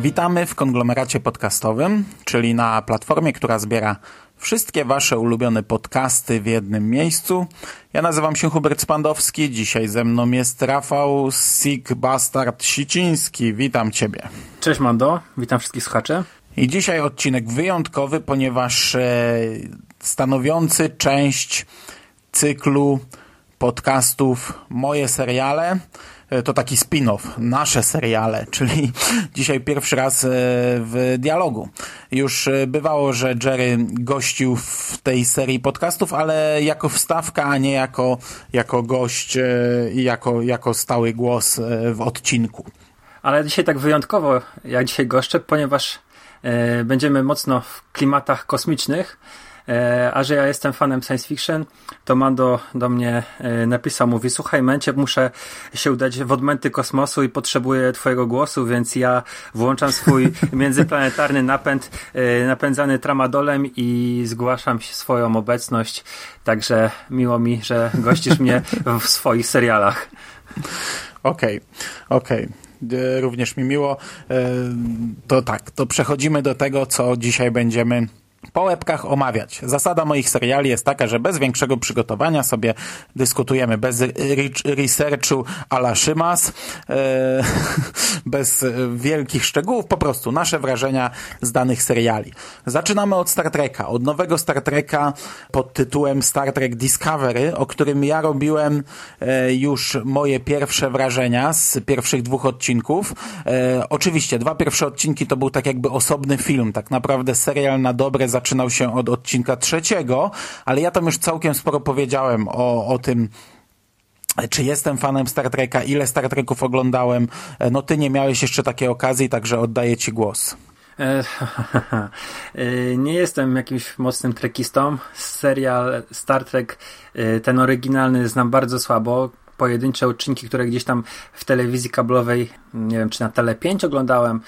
Witamy w konglomeracie podcastowym, czyli na platformie, która zbiera wszystkie Wasze ulubione podcasty w jednym miejscu. Ja nazywam się Hubert Spandowski, dzisiaj ze mną jest Rafał Sik Bastard Siciński. Witam Ciebie. Cześć Mando, witam wszystkich słuchaczy. I dzisiaj odcinek wyjątkowy, ponieważ e, stanowiący część cyklu podcastów Moje seriale to taki spin-off, nasze seriale, czyli dzisiaj pierwszy raz e, w dialogu. Już e, bywało, że Jerry gościł w tej serii podcastów, ale jako wstawka, a nie jako, jako gość i jako, jako stały głos w odcinku. Ale dzisiaj tak wyjątkowo, jak dzisiaj goszczę, ponieważ e, będziemy mocno w klimatach kosmicznych, e, a że ja jestem fanem science fiction, to Mando do mnie e, napisał, mówi, słuchaj Męcie, muszę się udać w odmęty kosmosu i potrzebuję twojego głosu, więc ja włączam swój międzyplanetarny napęd e, napędzany tramadolem i zgłaszam swoją obecność, także miło mi, że gościsz mnie w swoich serialach. Okej, okay, okej. Okay również mi miło. To tak, to przechodzimy do tego, co dzisiaj będziemy po łebkach omawiać. Zasada moich seriali jest taka, że bez większego przygotowania sobie dyskutujemy, bez researchu a la Szymas, e, bez wielkich szczegółów, po prostu nasze wrażenia z danych seriali. Zaczynamy od Star Treka, od nowego Star Treka pod tytułem Star Trek Discovery, o którym ja robiłem e, już moje pierwsze wrażenia z pierwszych dwóch odcinków. E, oczywiście, dwa pierwsze odcinki to był tak jakby osobny film, tak naprawdę serial na dobre zaczynał się od odcinka trzeciego, ale ja tam już całkiem sporo powiedziałem o, o tym, czy jestem fanem Star Treka, ile Star Treków oglądałem. No ty nie miałeś jeszcze takiej okazji, także oddaję ci głos. E, e, nie jestem jakimś mocnym trekistą. Serial Star Trek, e, ten oryginalny znam bardzo słabo pojedyncze odcinki, które gdzieś tam w telewizji kablowej, nie wiem czy na Tele 5 oglądałem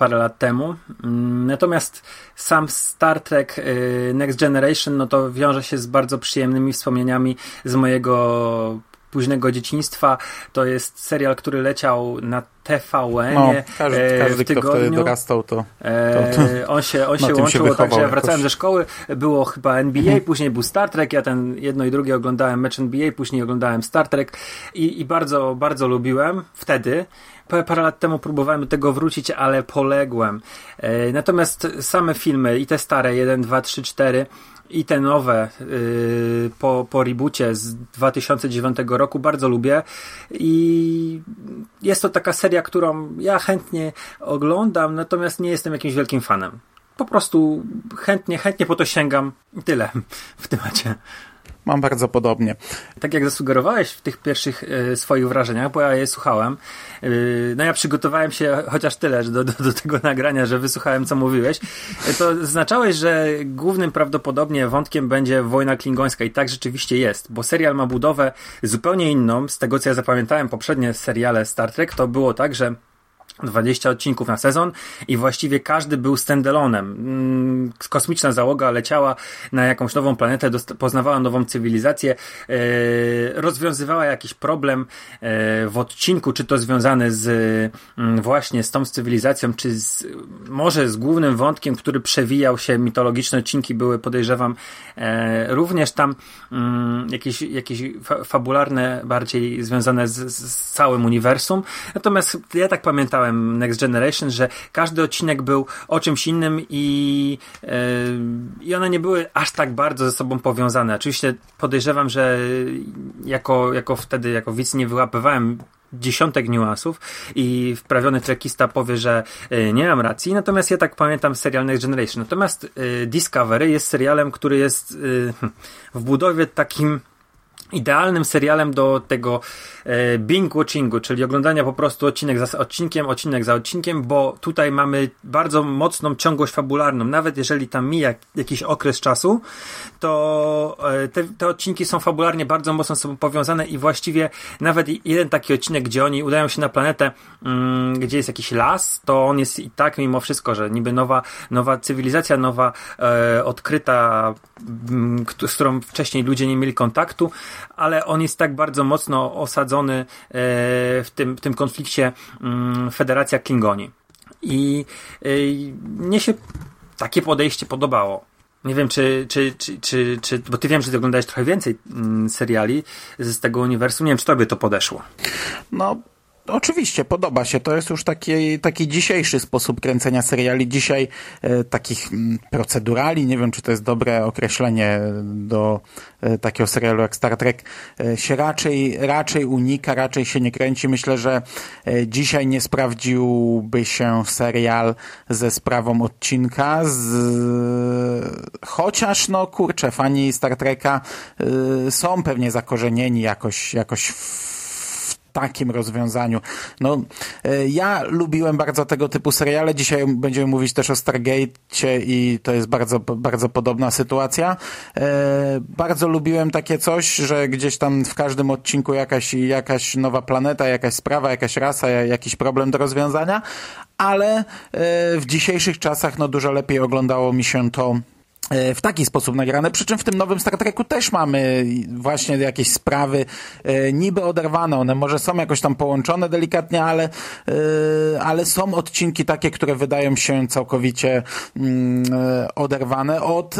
parę lat temu. Mm, natomiast sam Star Trek y, Next Generation, no to wiąże się z bardzo przyjemnymi wspomnieniami z mojego późnego dzieciństwa. To jest serial, który leciał na TVN no, każdy, e, każdy, w tygodniu. Kto wtedy dorastał, to, to, to on się, on się łączył, także ja wracałem ze szkoły, było chyba NBA, mhm. później był Star Trek, ja ten jedno i drugie oglądałem mecz NBA, później oglądałem Star Trek i, i bardzo, bardzo lubiłem wtedy parę lat temu próbowałem do tego wrócić, ale poległem. E, natomiast same filmy, i te stare, 1, 2, 3, 4, i te nowe yy, po, po reboocie z 2009 roku bardzo lubię i jest to taka seria, którą ja chętnie oglądam, natomiast nie jestem jakimś wielkim fanem. Po prostu chętnie, chętnie po to sięgam tyle w temacie. Mam bardzo podobnie. Tak jak zasugerowałeś w tych pierwszych y, swoich wrażeniach, bo ja je słuchałem, y, no ja przygotowałem się chociaż tyle do, do, do, tego nagrania, że wysłuchałem co mówiłeś, to zaznaczałeś, że głównym prawdopodobnie wątkiem będzie wojna klingońska. I tak rzeczywiście jest, bo serial ma budowę zupełnie inną, z tego co ja zapamiętałem poprzednie seriale Star Trek, to było tak, że 20 odcinków na sezon i właściwie każdy był standalonem. Mm, kosmiczna załoga leciała na jakąś nową planetę, poznawała nową cywilizację, e, rozwiązywała jakiś problem e, w odcinku, czy to związany z mm, właśnie z tą cywilizacją, czy z, może z głównym wątkiem, który przewijał się, mitologiczne odcinki były, podejrzewam, e, również tam mm, jakieś, jakieś fabularne, bardziej związane z, z całym uniwersum. Natomiast ja tak pamiętałem, Next Generation, że każdy odcinek był o czymś innym i, yy, i one nie były aż tak bardzo ze sobą powiązane. Oczywiście podejrzewam, że jako, jako wtedy, jako widz nie wyłapywałem dziesiątek niuansów i wprawiony trekista powie, że yy, nie mam racji, natomiast ja tak pamiętam serial Next Generation. Natomiast yy, Discovery jest serialem, który jest w budowie takim idealnym serialem do tego e, binge watchingu, czyli oglądania po prostu odcinek za odcinkiem, odcinek za odcinkiem, bo tutaj mamy bardzo mocną ciągłość fabularną. Nawet jeżeli tam mija jakiś okres czasu, to e, te, te odcinki są fabularnie bardzo mocno sobą powiązane i właściwie nawet jeden taki odcinek, gdzie oni udają się na planetę, mm, gdzie jest jakiś las, to on jest i tak mimo wszystko, że niby nowa, nowa cywilizacja, nowa e, odkryta, m, z którą wcześniej ludzie nie mieli kontaktu, ale on jest tak bardzo mocno osadzony e, w tym, w tym konflikcie mm, Federacja Klingoni. I e, mnie się takie podejście podobało. Nie wiem, czy, czy, czy, czy, czy, bo ty wiem, że ty oglądałeś trochę więcej mm, seriali z tego uniwersum. Nie wiem, czy tobie to podeszło. No, Oczywiście, podoba się. To jest już taki, taki dzisiejszy sposób kręcenia seriali. Dzisiaj e, takich m, procedurali, nie wiem czy to jest dobre określenie do e, takiego serialu jak Star Trek, e, się raczej, raczej unika, raczej się nie kręci. Myślę, że e, dzisiaj nie sprawdziłby się serial ze sprawą odcinka, z... chociaż no kurczę, fani Star Treka e, są pewnie zakorzenieni jakoś, jakoś w takim rozwiązaniu. No, e, ja lubiłem bardzo tego typu seriale. Dzisiaj będziemy mówić też o Stargate i to jest bardzo, bardzo podobna sytuacja. E, bardzo lubiłem takie coś, że gdzieś tam w każdym odcinku jakaś, jakaś nowa planeta, jakaś sprawa, jakaś rasa, jakiś problem do rozwiązania, ale e, w dzisiejszych czasach no dużo lepiej oglądało mi się to w taki sposób nagrane, przy czym w tym nowym Star Treku też mamy właśnie jakieś sprawy e, niby oderwane, one może są jakoś tam połączone delikatnie, ale, e, ale są odcinki takie, które wydają się całkowicie mm, oderwane od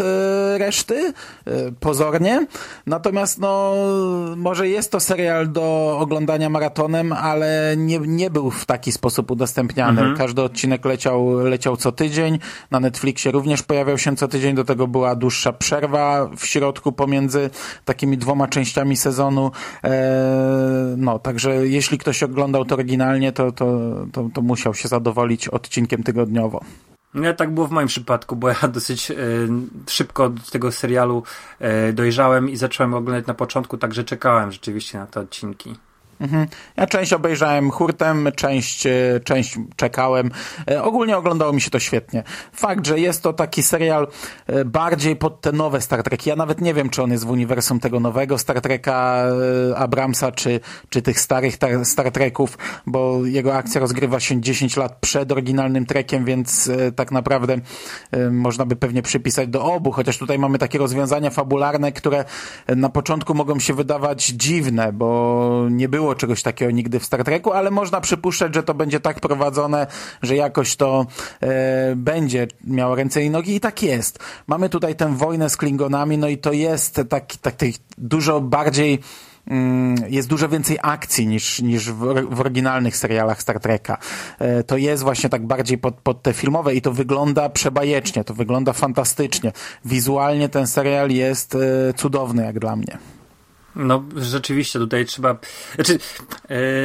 reszty, pozornie, natomiast no może jest to serial do oglądania maratonem, ale nie, nie był w taki sposób udostępniany. Mhm. Każdy odcinek leciał, leciał co tydzień, na Netflixie również pojawiał się co tydzień, do tego tego była dłuższa przerwa w środku pomiędzy takimi dwoma częściami sezonu. E, no, także jeśli ktoś oglądał to oryginalnie, to, to, to, to musiał się zadowolić odcinkiem tygodniowo. Nie, tak było w moim przypadku, bo ja dosyć e, szybko do tego serialu e, dojrzałem i zacząłem oglądać na początku, także czekałem rzeczywiście na te odcinki. Mhm. Ja część obejrzałem hurtem, część, e, część czekałem. E, ogólnie oglądało mi się to świetnie. Fakt, że jest to taki serial e, bardziej pod te nowe Star Treki. Ja nawet nie wiem, czy on jest w uniwersum tego nowego Star Treka Abramsa, czy, czy tych starych Star Treków, bo jego akcja rozgrywa się 10 lat przed oryginalnym trekiem, więc tak naprawdę można by pewnie przypisać do obu, chociaż tutaj mamy takie rozwiązania fabularne, które na początku mogą się wydawać dziwne, bo nie było było czegoś takiego nigdy w Star Treku, ale można przypuszczać, że to będzie tak prowadzone, że jakoś to e, będzie miało ręce i nogi i tak jest. Mamy tutaj tę wojnę z Klingonami, no i to jest tak, tak dużo bardziej mm, jest dużo więcej akcji niż, niż w, w oryginalnych serialach Star Treka. E, to jest właśnie tak bardziej pod, pod te filmowe i to wygląda przebajecznie, to wygląda fantastycznie. Wizualnie ten serial jest e, cudowny jak dla mnie. No, rzeczywiście tutaj trzeba. Znaczy,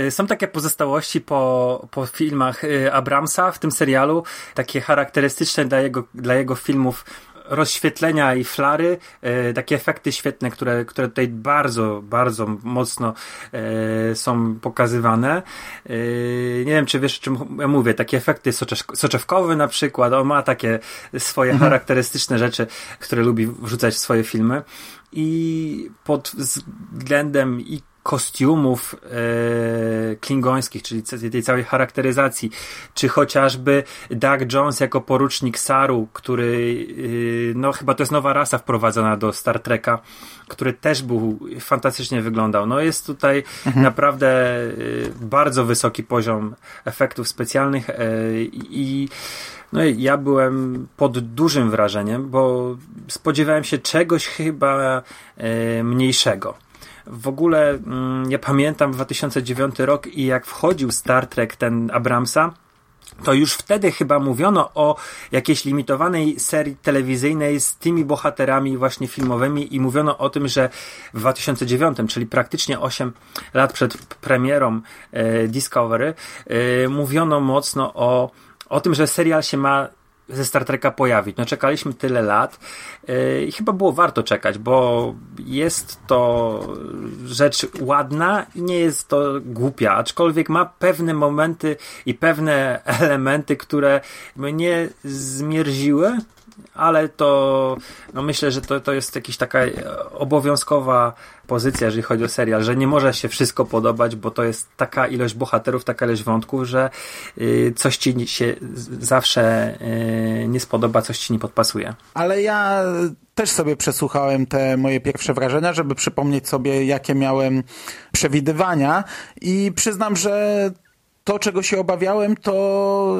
yy, są takie pozostałości po, po filmach yy, Abramsa w tym serialu, takie charakterystyczne dla jego, dla jego filmów rozświetlenia i flary, e, takie efekty świetne, które, które tutaj bardzo, bardzo mocno e, są pokazywane. E, nie wiem, czy wiesz, o czym ja mówię, takie efekty soczewkowe na przykład, on ma takie swoje mhm. charakterystyczne rzeczy, które lubi wrzucać w swoje filmy i pod względem i kostiumów e, klingońskich, czyli tej całej charakteryzacji, czy chociażby Doug Jones jako porucznik Saru, który, e, no chyba to jest nowa rasa wprowadzona do Star Treka, który też był, fantastycznie wyglądał. No jest tutaj mhm. naprawdę e, bardzo wysoki poziom efektów specjalnych e, i no ja byłem pod dużym wrażeniem, bo spodziewałem się czegoś chyba e, mniejszego. W ogóle mm, ja pamiętam 2009 rok i jak wchodził Star Trek ten Abramsa, to już wtedy chyba mówiono o jakiejś limitowanej serii telewizyjnej z tymi bohaterami właśnie filmowymi i mówiono o tym, że w 2009, czyli praktycznie 8 lat przed premierą e, Discovery, e, mówiono mocno o, o tym, że serial się ma ze Star Treka pojawić. No czekaliśmy tyle lat yy, i chyba było warto czekać, bo jest to rzecz ładna i nie jest to głupia, aczkolwiek ma pewne momenty i pewne elementy, które mnie zmierziły, ale to no myślę, że to, to jest jakaś taka obowiązkowa pozycja, jeżeli chodzi o serial, że nie może się wszystko podobać, bo to jest taka ilość bohaterów, taka ilość wątków, że y, coś ci się zawsze y, nie spodoba, coś ci nie podpasuje. Ale ja też sobie przesłuchałem te moje pierwsze wrażenia, żeby przypomnieć sobie, jakie miałem przewidywania i przyznam, że to, czego się obawiałem, to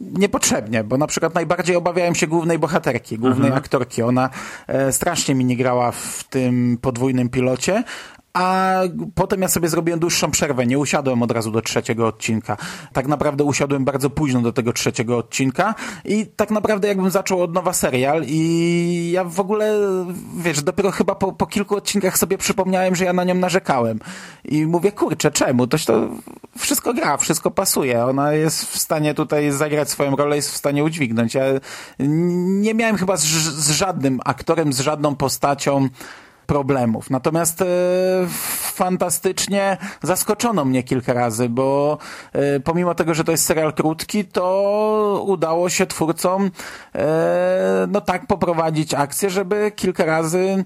niepotrzebnie, bo na przykład najbardziej obawiałem się głównej bohaterki, głównej mhm. aktorki. Ona e, strasznie mi nie grała w tym podwójnym pilocie, a potem ja sobie zrobiłem dłuższą przerwę. Nie usiadłem od razu do trzeciego odcinka. Tak naprawdę usiadłem bardzo późno do tego trzeciego odcinka i tak naprawdę jakbym zaczął od nowa serial i ja w ogóle, wiesz, dopiero chyba po, po kilku odcinkach sobie przypomniałem, że ja na nią narzekałem. I mówię, kurczę, czemu? Toś to wszystko gra, wszystko pasuje. Ona jest w stanie tutaj zagrać swoją rolę, jest w stanie udźwignąć. Ja nie miałem chyba z, z żadnym aktorem, z żadną postacią problemów. Natomiast e, fantastycznie zaskoczono mnie kilka razy, bo e, pomimo tego, że to jest serial krótki, to udało się twórcom e, no tak poprowadzić akcję, żeby kilka razy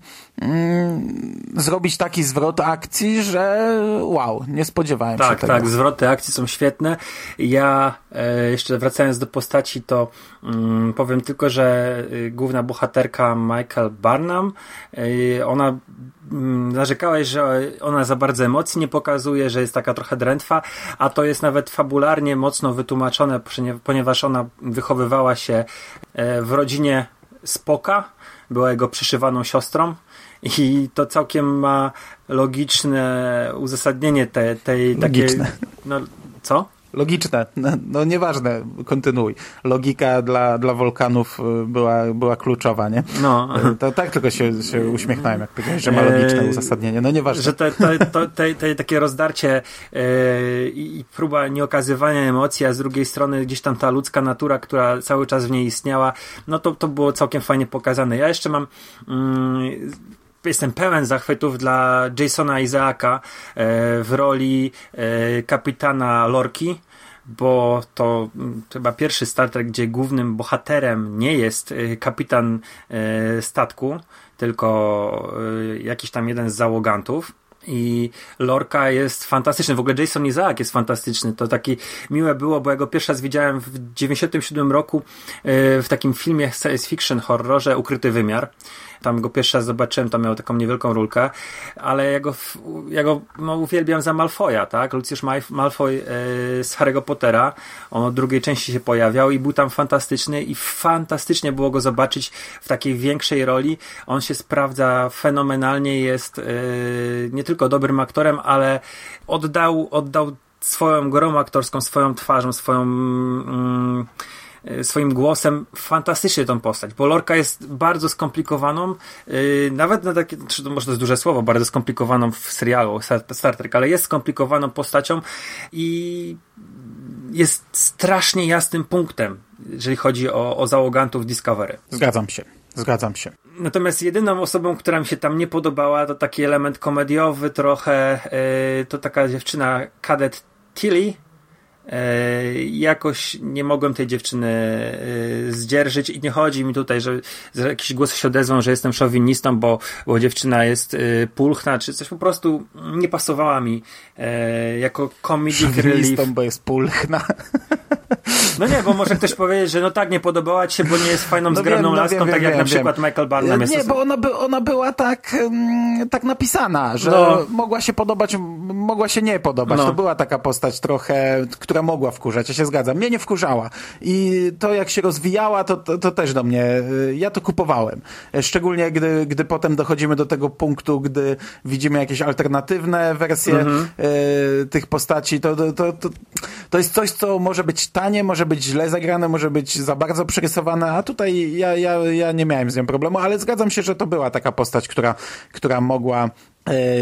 zrobić taki zwrot akcji, że wow, nie spodziewałem tak, się tego. Tak, tak, zwroty akcji są świetne. Ja e, jeszcze wracając do postaci, to mm, powiem tylko, że y, główna bohaterka Michael Barnum, y, ona Mm, narzekałeś, że ona za bardzo emocji nie pokazuje, że jest taka trochę drętwa, a to jest nawet fabularnie mocno wytłumaczone, ponieważ ona wychowywała się e, w rodzinie Spoka, była jego przyszywaną siostrą i to całkiem ma logiczne uzasadnienie tej, tej takiej... No, co? Logiczne, no, no nieważne, kontynuuj. Logika dla, dla Wolkanów y, była, była kluczowa, nie? No. Y, to tak tylko się, się uśmiechnąłem, jak powiedziałeś, że ma logiczne eee, uzasadnienie. No nieważne. Że te, te, to, te, te takie rozdarcie yy, i próba nieokazywania emocji, a z drugiej strony gdzieś tam ta ludzka natura, która cały czas w niej istniała, no to, to było całkiem fajnie pokazane. Ja jeszcze mam yy, jestem pełen zachwytów dla Jasona Izaaka w roli kapitana Lorki bo to mm, chyba pierwszy Star Trek, gdzie głównym bohaterem nie jest y, kapitan statku, tylko jakiś tam jeden z załogantów. I Lorka jest fantastyczny. W ogóle Jason Isaac jest fantastyczny. To takie miłe było, bo ja go pierwszy raz widziałem w 97 roku w takim filmie science fiction horrorze Ukryty Wymiar tam go pierwszy raz zobaczyłem, to miał taką niewielką rulkę, ale ja go, ja go no, uwielbiam za Malfoya, tak? Lucius Malfoy e, z Harry'ego Pottera, on od drugiej części się pojawiał i był tam fantastyczny i fantastycznie było go zobaczyć w takiej większej roli. On się sprawdza fenomenalnie, jest e, nie tylko dobrym aktorem, ale oddał, oddał swoją grą aktorską, swoją twarzą, swoją mm, swoim głosem fantastycznie tą postać, bo Lorka jest bardzo skomplikowaną, yy, nawet na takie, czy to może to jest duże słowo, bardzo skomplikowaną w serialu Star Trek, ale jest skomplikowaną postacią i jest strasznie jasnym punktem, jeżeli chodzi o, o załogantów Discovery. Zgadzam się. Zgadzam się. Natomiast jedyną osobą, która mi się tam nie podobała, to taki element komediowy trochę, yy, to taka dziewczyna Cadet Tilly, E, jakoś nie mogłem tej dziewczyny e, zdzierżyć i nie chodzi mi tutaj, że, że jakieś głosy się odezwą, że jestem szowinistą, bo, bo dziewczyna jest e, pulchna, czy coś po prostu nie pasowała mi jako comedic relief. bo jest pulchna. No nie, bo może ktoś powiedzieć, że no tak, nie podobała ci się, bo nie jest fajną, no zgrabną wiem, no laską, wiem, tak wiem, jak na przykład Michael Barnum jest. Nie, bo ona, by, ona była tak, um, tak napisana, że no. mogła się podobać, mogła się nie podobać. No. To była taka postać trochę, która mogła wkurzać, ja się zgadzam. Mnie nie wkurzała. I to jak się rozwijała, to, to, to też do mnie, y, ja to kupowałem. Szczególnie gdy, gdy potem dochodzimy do tego punktu, gdy widzimy jakieś alternatywne wersje mhm. y, tych postaci, to, to, to, to jest coś, co może być tanie, może być źle zagrane, może być za bardzo przerysowane, a tutaj ja, ja, ja nie miałem z nią problemu, ale zgadzam się, że to była taka postać, która, która mogła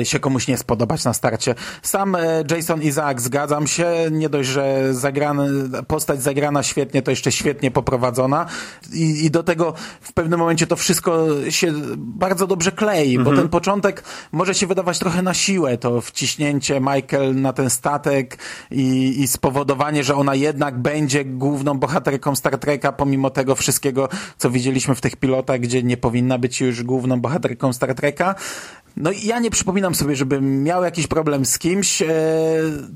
się komuś nie spodobać na starcie. Sam e, Jason Isaac zgadzam się, nie dość, że zagrany, postać zagrana świetnie, to jeszcze świetnie poprowadzona i, i do tego w pewnym momencie to wszystko się bardzo dobrze klei, bo ten początek może się wydawać trochę na siłę, to wciśnięcie Michael na ten statek i, i spowodowanie, że ona jednak będzie główną bohaterką Star Treka, pomimo tego wszystkiego, co widzieliśmy w tych pilotach, gdzie nie powinna być już główną bohaterką Star Treka. No i ja nie przypominam sobie, żebym miał jakiś problem z kimś. E,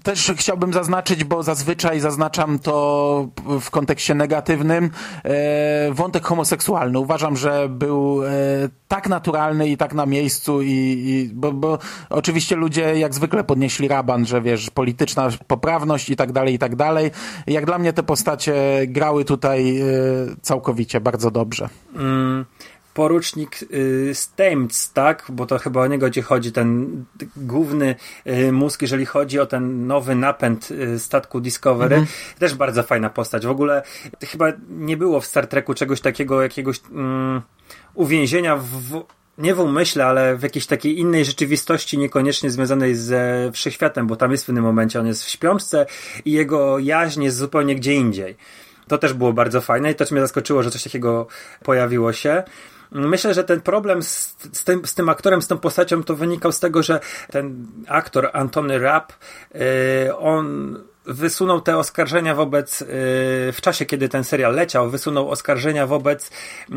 też chciałbym zaznaczyć, bo zazwyczaj zaznaczam to w kontekście negatywnym, e, wątek homoseksualny. Uważam, że był e, tak naturalny i tak na miejscu i, i bo, bo oczywiście ludzie jak zwykle podnieśli raban, że wiesz, polityczna poprawność i tak dalej, i tak dalej. Jak dla mnie te postacie grały tutaj całkowicie bardzo dobrze. Mm, porucznik y, Stamets, tak? Bo to chyba o niego ci chodzi, ten główny y, mózg, jeżeli chodzi o ten nowy napęd y, statku Discovery. Mhm. Też bardzo fajna postać. W ogóle chyba nie było w Star Treku czegoś takiego, jakiegoś mm, uwięzienia w, nie w umyśle, ale w jakiejś takiej innej rzeczywistości, niekoniecznie związanej ze wszechświatem, bo tam jest w pewnym momencie, on jest w śpiączce i jego jaźń jest zupełnie gdzie indziej. To też było bardzo fajne i to mnie zaskoczyło, że coś takiego pojawiło się. Myślę, że ten problem z, z, tym, z tym aktorem, z tą postacią, to wynikał z tego, że ten aktor Antony Rapp, yy, on wysunął te oskarżenia wobec, yy, w czasie kiedy ten serial leciał, wysunął oskarżenia wobec yy,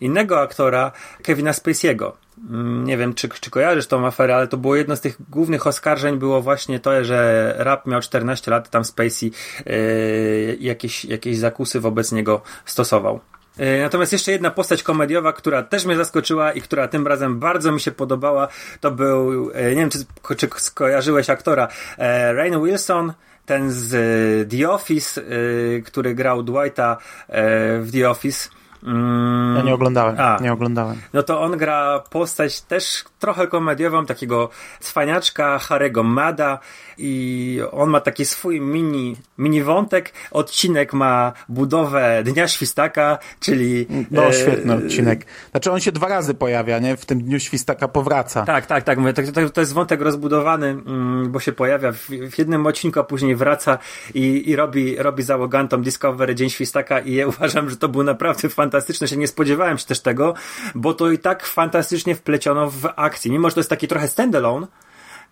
innego aktora, Kevina Spacey'ego. Mm, nie wiem, czy, czy kojarzysz tą aferę, ale to było jedno z tych głównych oskarżeń, było właśnie to, że rap miał 14 lat, tam Spacey yy, jakieś, jakieś zakusy wobec niego stosował. E, natomiast jeszcze jedna postać komediowa, która też mnie zaskoczyła i która tym razem bardzo mi się podobała, to był, e, nie wiem czy, czy skojarzyłeś aktora, e, Rain Wilson, ten z The Office, który grał Dwighta w The Office. Mm. Ja nie oglądałem, A, nie oglądałem. No to on gra postać też trochę komediową, takiego cwaniaczka Harego Mada i on ma taki swój mini, mini wątek. Odcinek ma budowę Dnia Świstaka, czyli... No, e, świetny odcinek. Znaczy on się dwa razy pojawia, nie? W tym Dniu Świstaka powraca. Tak, tak, tak. Mówię, to, to, jest wątek rozbudowany, mm, bo się pojawia w, w, jednym odcinku, a później wraca i, i robi, robi załogantom Discovery Dzień Świstaka i ja uważam, że to był naprawdę fantastyczne. Się nie spodziewałem się też tego, bo to i tak fantastycznie wpleciono w akcji. Mimo, że to jest taki trochę standalone,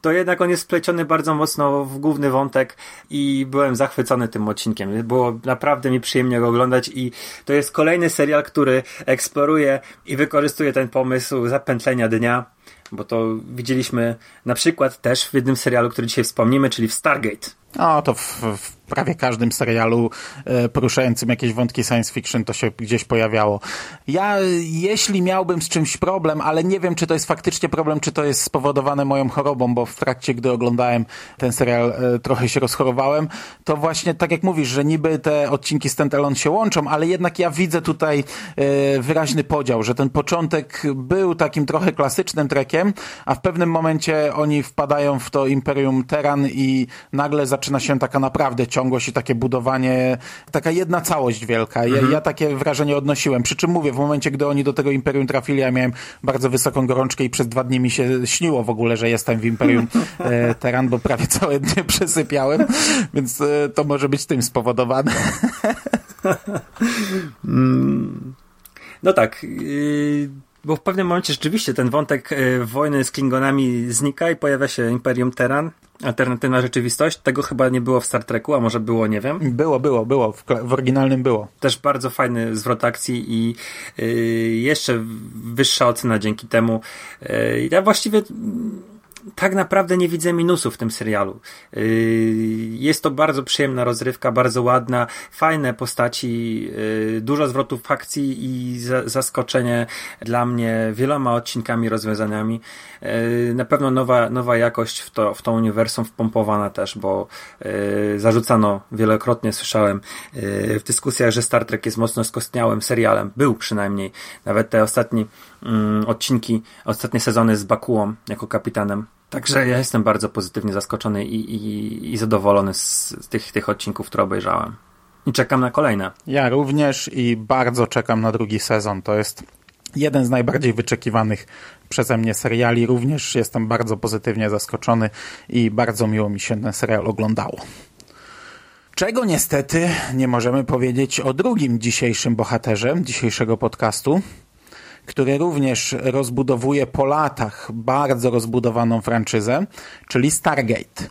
to jednak on jest spleciony bardzo mocno w główny wątek i byłem zachwycony tym odcinkiem. Było naprawdę mi przyjemnie go oglądać i to jest kolejny serial, który eksploruje i wykorzystuje ten pomysł zapętlenia dnia, bo to widzieliśmy na przykład też w jednym serialu, który dzisiaj wspomnimy, czyli w Stargate. O, to w, w prawie każdym serialu e, poruszającym jakieś wątki science fiction to się gdzieś pojawiało. Ja, jeśli miałbym z czymś problem, ale nie wiem, czy to jest faktycznie problem, czy to jest spowodowane moją chorobą, bo w trakcie, gdy oglądałem ten serial, e, trochę się rozchorowałem, to właśnie tak jak mówisz, że niby te odcinki standalone się łączą, ale jednak ja widzę tutaj e, wyraźny podział, że ten początek był takim trochę klasycznym trekiem, a w pewnym momencie oni wpadają w to Imperium Terran i nagle zaczyna się taka naprawdę ciągłość i takie budowanie, taka jedna całość wielka. Ja, mhm. ja takie wrażenie odnosiłem. Przy czym mówię, w momencie, gdy oni do tego Imperium trafili, ja miałem bardzo wysoką gorączkę i przez dwa dni mi się śniło w ogóle, że jestem w Imperium e, Teran, bo prawie całe dnie przesypiałem, więc e, to może być tym spowodowane. Mm. no tak. Yy bo w pewnym momencie rzeczywiście ten wątek e, wojny z Klingonami znika i pojawia się Imperium Terran, alternatywna rzeczywistość. Tego chyba nie było w Star Treku, a może było, nie wiem. Było, było, było. W, w oryginalnym było. Też bardzo fajny zwrot akcji i yy, jeszcze wyższa ocena dzięki temu. Yy, ja właściwie tak naprawdę nie widzę minusów w tym serialu. Yy, jest to bardzo przyjemna rozrywka, bardzo ładna, fajne postaci, yy, dużo zwrotów akcji i zaskoczenie dla mnie wieloma odcinkami, rozwiązaniami. Yy, na pewno nowa, nowa jakość w to, w to uniwersum wpompowana też, bo zarzucano wielokrotnie, słyszałem w dyskusjach, że Star Trek jest mocno skostniałym serialem. Był przynajmniej. Nawet te ostatnie mm, odcinki, ostatnie sezony z Bakuą jako kapitanem Także ja jestem bardzo pozytywnie zaskoczony i, i, i zadowolony z, tych, tych odcinków, które obejrzałem. I czekam na kolejne. Ja również i bardzo czekam na drugi sezon. To jest jeden z najbardziej wyczekiwanych przeze mnie seriali. Również jestem bardzo pozytywnie zaskoczony i bardzo miło mi się ten serial oglądało. Czego niestety nie możemy powiedzieć o drugim dzisiejszym bohaterze dzisiejszego podcastu, który również rozbudowuje po latach bardzo rozbudowaną franczyzę, czyli Stargate.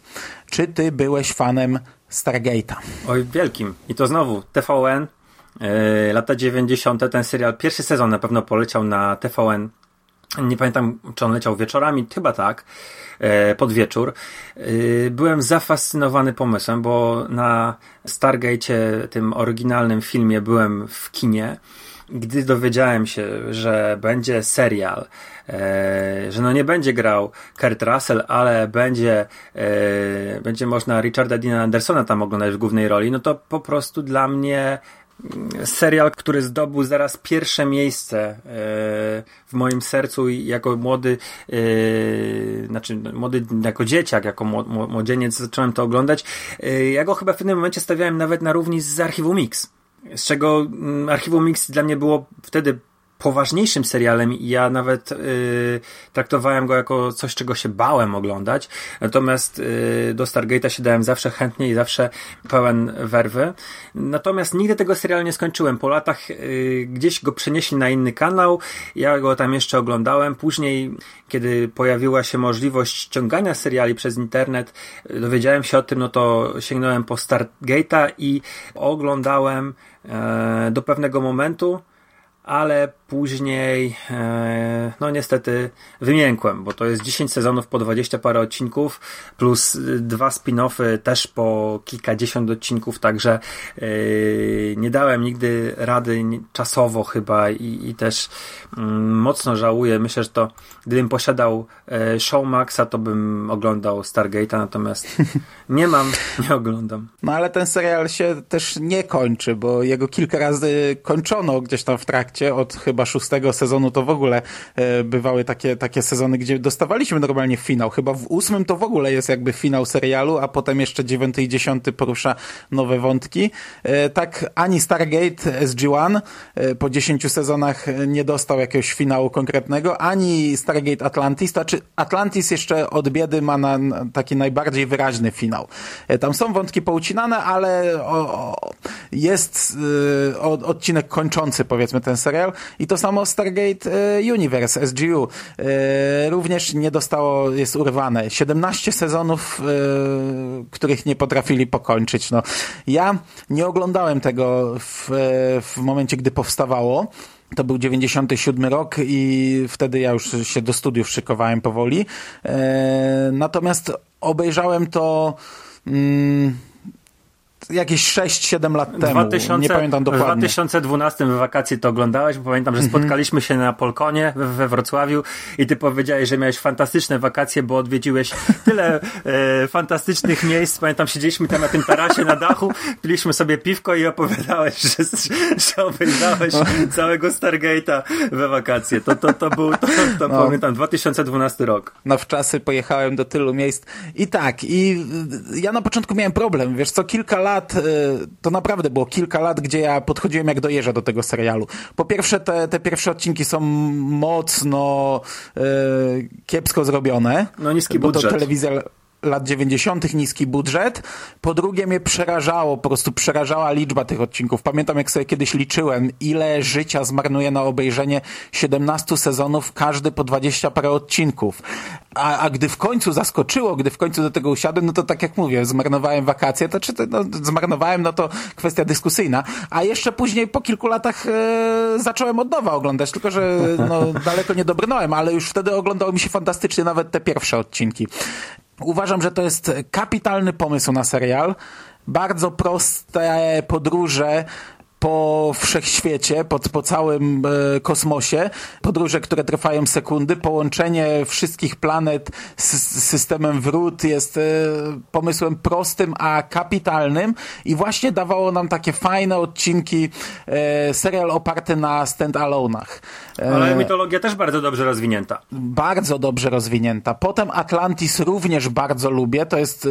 Czy ty byłeś fanem Stargate'a? Oj, wielkim. I to znowu TVN, yy, lata 90. ten serial, pierwszy sezon na pewno poleciał na TVN. Nie pamiętam, czy on leciał wieczorami, chyba tak, yy, pod wieczór. Yy, byłem zafascynowany pomysłem, bo na Stargate, tym oryginalnym filmie, byłem w kinie gdy dowiedziałem się, że będzie serial, e, że no nie będzie grał Kurt Russell, ale będzie, e, będzie można Richarda Dina Andersona tam oglądać w głównej roli, no to po prostu dla mnie mm, serial, który zdobył zaraz pierwsze miejsce e, w moim sercu jako młody, znaczy młody, jako dzieciak, jako młodzieniec zacząłem to oglądać. Ja go chyba w pewnym momencie stawiałem nawet na równi z archiwum Mix z czego mm, Archiwum Mix dla mnie było wtedy poważniejszym serialem i ja nawet y, traktowałem go jako coś, czego się bałem oglądać. Natomiast y, do Stargate'a się dałem zawsze chętnie i zawsze pełen werwy. Natomiast nigdy tego serialu nie skończyłem. Po latach y, gdzieś go przenieśli na inny kanał. Ja go tam jeszcze oglądałem. Później, kiedy pojawiła się możliwość ściągania seriali przez internet, dowiedziałem się o tym, no to sięgnąłem po Stargate'a i oglądałem e, do pewnego momentu ale później, e, no niestety, wymiękłem, bo to jest 10 sezonów po 20 parę odcinków, plus dwa spin-offy też po kilkadziesiąt odcinków, także e, nie dałem nigdy rady czasowo chyba i, i też mm, mocno żałuję. Myślę, że to gdybym posiadał e, Showmaxa, to bym oglądał Stargate'a, natomiast nie mam, nie oglądam. No ale ten serial się też nie kończy, bo jego kilka razy kończono gdzieś tam w trakcie, od chyba szóstego sezonu to w ogóle e, bywały takie, takie sezony, gdzie dostawaliśmy normalnie finał. Chyba w ósmym to w ogóle jest jakby finał serialu, a potem jeszcze dziewiąty i dziesiąty porusza nowe wątki. E, tak ani Stargate SG-1 e, po dziesięciu sezonach nie dostał jakiegoś finału konkretnego, ani Stargate Atlantis. To znaczy Atlantis jeszcze od biedy ma na taki najbardziej wyraźny finał. Tam są wątki poucinane, ale jest odcinek kończący powiedzmy ten serial i to samo Stargate e, Universe, SGU. E, również nie dostało, jest urwane. 17 sezonów, e, których nie potrafili pokończyć. No, ja nie oglądałem tego w, w momencie, gdy powstawało. To był 97 rok i wtedy ja już się do studiów szykowałem powoli. Natomiast obejrzałem to mm, jakieś 6-7 lat temu. 2000, nie pamiętam dokładnie. W 2012 w wakacje to oglądałeś, bo pamiętam, że mhm. spotkaliśmy się na Polkonie we, Wrocławiu i ty powiedziałeś, że miałeś fantastyczne wakacje, bo odwiedziłeś tyle e, fantastycznych miejsc. Pamiętam, siedzieliśmy tam na tym tarasie na dachu, piliśmy sobie piwko i opowiadałeś, że, że obejrzałeś całego Stargate'a we wakacje. To, to, to był, to, to no. pamiętam, 2012 rok. No w czasy pojechałem do tylu miejsc i tak, i ja na początku miałem problem, wiesz co, kilka lat lat, e, to naprawdę było kilka lat, gdzie ja podchodziłem jak do jeża do tego serialu. Po pierwsze, te, te pierwsze odcinki są mocno e, kiepsko zrobione. No niski budżet. Bo to telewizja lat 90. niski budżet. Po drugie mnie przerażało, po prostu przerażała liczba tych odcinków. Pamiętam jak sobie kiedyś liczyłem, ile życia zmarnuje na obejrzenie 17 sezonów, każdy po 20 parę odcinków. A, a gdy w końcu zaskoczyło, gdy w końcu do tego usiadłem, no to tak jak mówię, zmarnowałem wakacje, to czy no, zmarnowałem, no to kwestia dyskusyjna. A jeszcze później po kilku latach e, zacząłem od nowa oglądać, tylko że no, daleko nie dobrnąłem, ale już wtedy oglądało mi się fantastycznie nawet te pierwsze odcinki. Uważam, że to jest kapitalny pomysł na serial. Bardzo proste podróże po wszechświecie, po, po całym e, kosmosie, podróże, które trwają sekundy, połączenie wszystkich planet z, z systemem wrót jest e, pomysłem prostym, a kapitalnym i właśnie dawało nam takie fajne odcinki, e, serial oparty na stand-alone'ach. Ale mitologia też bardzo dobrze rozwinięta. Bardzo dobrze rozwinięta. Potem Atlantis również bardzo lubię, to jest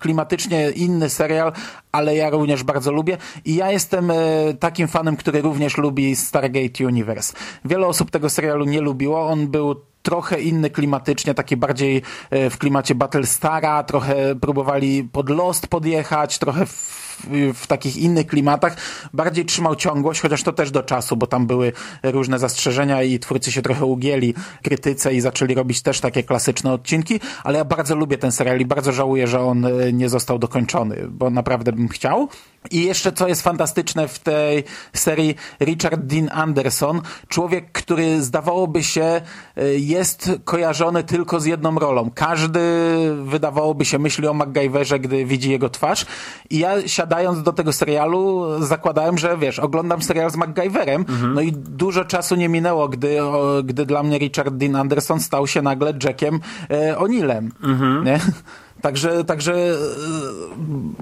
klimatycznie inny serial, ale ja również bardzo lubię i ja jestem e, takim fanem, który również lubi Stargate Universe. Wiele osób tego serialu nie lubiło, on był trochę inny klimatycznie, taki bardziej e, w klimacie Battlestara, trochę próbowali pod Lost podjechać, trochę w w takich innych klimatach bardziej trzymał ciągłość, chociaż to też do czasu, bo tam były różne zastrzeżenia i twórcy się trochę ugięli krytyce i zaczęli robić też takie klasyczne odcinki, ale ja bardzo lubię ten serial i bardzo żałuję, że on e, nie został dokończony, bo naprawdę bym chciał. I jeszcze co jest fantastyczne w tej serii, Richard Dean Anderson, człowiek, który zdawałoby się e, jest kojarzony tylko z jedną rolą. Każdy wydawałoby się myśli o MacGyverze, gdy widzi jego twarz. I ja siadając do tego serialu zakładałem, że wiesz, oglądam serial z MacGyverem, mhm. no i dużo czasu nie minęło, gdy, o, gdy dla mnie Richard Dean Anderson stał się nagle Jackiem e, O'Neillem. Mhm. Nie? Także, także e,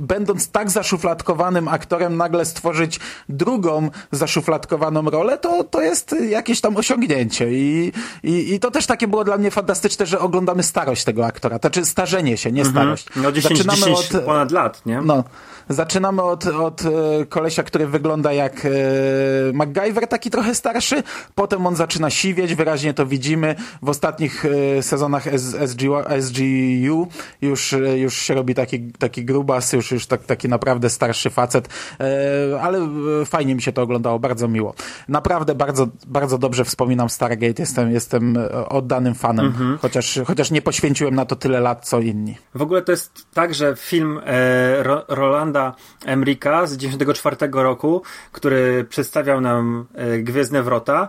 będąc tak zaszufladkowanym aktorem, nagle stworzyć drugą zaszufladkowaną rolę, to, to jest jakieś tam osiągnięcie. I, i, I to też takie było dla mnie fantastyczne, że oglądamy starość tego aktora. Znaczy starzenie się, nie mhm. starość. No 10, Zaczynamy 10 od, ponad lat, nie? No. Zaczynamy od, od e, kolesia, który wygląda jak e, MacGyver, taki trochę starszy. Potem on zaczyna siwieć, wyraźnie to widzimy. W ostatnich e, sezonach SGU, SGU już, już się robi taki, taki grubas, już, już tak, taki naprawdę starszy facet. Ale fajnie mi się to oglądało, bardzo miło. Naprawdę bardzo, bardzo dobrze wspominam Stargate. Jestem, jestem oddanym fanem, mhm. chociaż, chociaż nie poświęciłem na to tyle lat, co inni. W ogóle to jest tak, że film e, Rolanda Rolanda Emrika z 1994 roku, który przedstawiał nam e, Gwiezdne Wrota,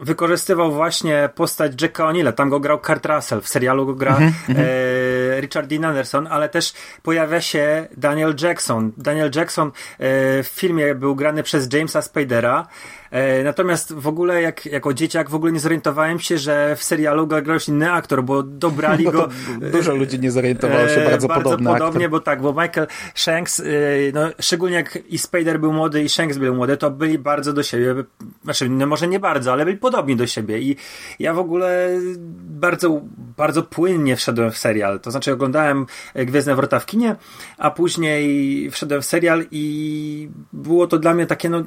wykorzystywał właśnie postać Jacka O'Neilla. Tam go grał Kurt Russell, w serialu go gra mm -hmm. e, Richard Dean Anderson, ale też pojawia się Daniel Jackson. Daniel Jackson e, w filmie był grany przez Jamesa Spadera. E, natomiast w ogóle jak, jako dzieciak w ogóle nie zorientowałem się, że w serialu grał już inny aktor, bo dobrali no go... Dużo ludzi nie zorientowało się, bardzo, bardzo podobny podobnie, aktor. bo tak, bo Michael Shanks, e, no, szczególnie jak i Spader był młody i Shanks był młody, to byli bardzo do siebie, znaczy no może nie bardzo, ale byli podobni do siebie i ja w ogóle bardzo, bardzo płynnie wszedłem w serial, to znaczy oglądałem Gwiezdne Wrota w kinie, a później wszedłem w serial i było to dla mnie takie no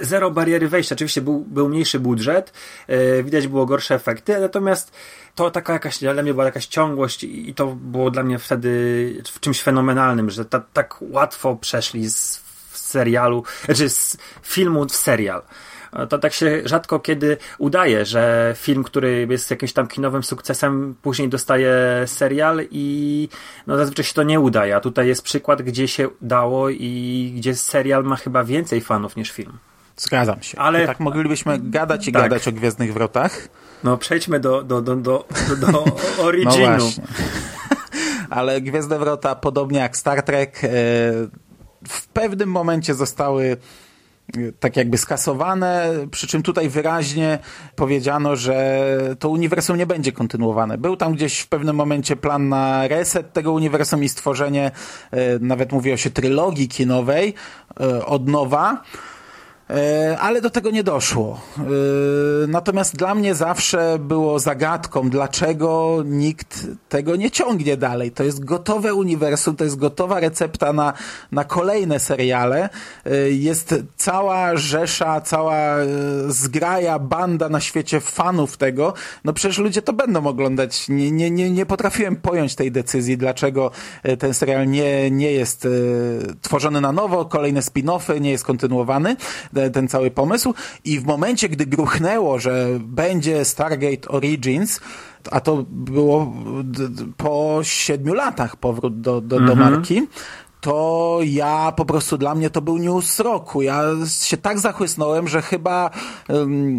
zero bariery wejścia. Oczywiście był, był mniejszy budżet, yy, widać było gorsze efekty, natomiast to taka jakaś, dla mnie była jakaś ciągłość i, to było dla mnie wtedy w czymś fenomenalnym, że ta, tak łatwo przeszli z serialu, znaczy z filmu w serial to tak się rzadko kiedy udaje, że film, który jest jakimś tam kinowym sukcesem, później dostaje serial i no zazwyczaj się to nie udaje. A tutaj jest przykład, gdzie się dało i gdzie serial ma chyba więcej fanów niż film. Zgadzam się. Ale tak moglibyśmy gadać i tak. gadać o Gwiezdnych Wrotach. No przejdźmy do, do, do, do, do originu. No Ale Gwiezdne Wrota, podobnie jak Star Trek, e, w pewnym momencie zostały e, tak jakby skasowane, przy czym tutaj wyraźnie powiedziano, że to uniwersum nie będzie kontynuowane. Był tam gdzieś w pewnym momencie plan na reset tego uniwersum i stworzenie, e, nawet mówiło się trylogii kinowej od nowa, ale do tego nie doszło. E, natomiast dla mnie zawsze było zagadką, dlaczego nikt tego nie ciągnie dalej. To jest gotowe uniwersum, to jest gotowa recepta na, na kolejne seriale. E, jest cała rzesza, cała zgraja, banda na świecie fanów tego. No przecież ludzie to będą oglądać. Nie, nie, nie, nie potrafiłem pojąć tej decyzji, dlaczego ten serial nie, nie jest tworzony na nowo, kolejne spin-offy, nie jest kontynuowany ten cały pomysł i w momencie, gdy gruchnęło, że będzie Stargate Origins, a to było po siedmiu latach powrót do, do, do mhm. marki, to ja po prostu dla mnie to był news roku. Ja się tak zachłysnąłem, że chyba um,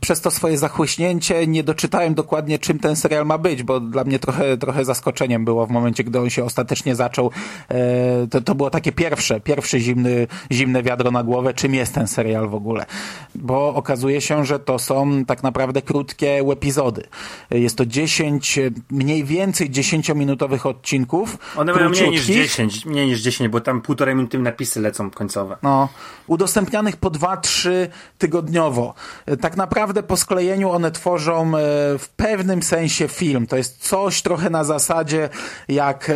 przez to swoje zachłyśnięcie nie doczytałem dokładnie, czym ten serial ma być, bo dla mnie trochę, trochę zaskoczeniem było w momencie, gdy on się ostatecznie zaczął. E, to, to było takie pierwsze, pierwsze zimny, zimne wiadro na głowę, czym jest ten serial w ogóle. Bo okazuje się, że to są tak naprawdę krótkie epizody. Jest to 10, mniej więcej 10-minutowych odcinków. One mają mniej niż 10, mniej niż 10, bo tam półtorej minuty napisy lecą końcowe. No, udostępnianych po 2-3 tygodniowo. Tak naprawdę po sklejeniu one tworzą e, w pewnym sensie film. To jest coś trochę na zasadzie jak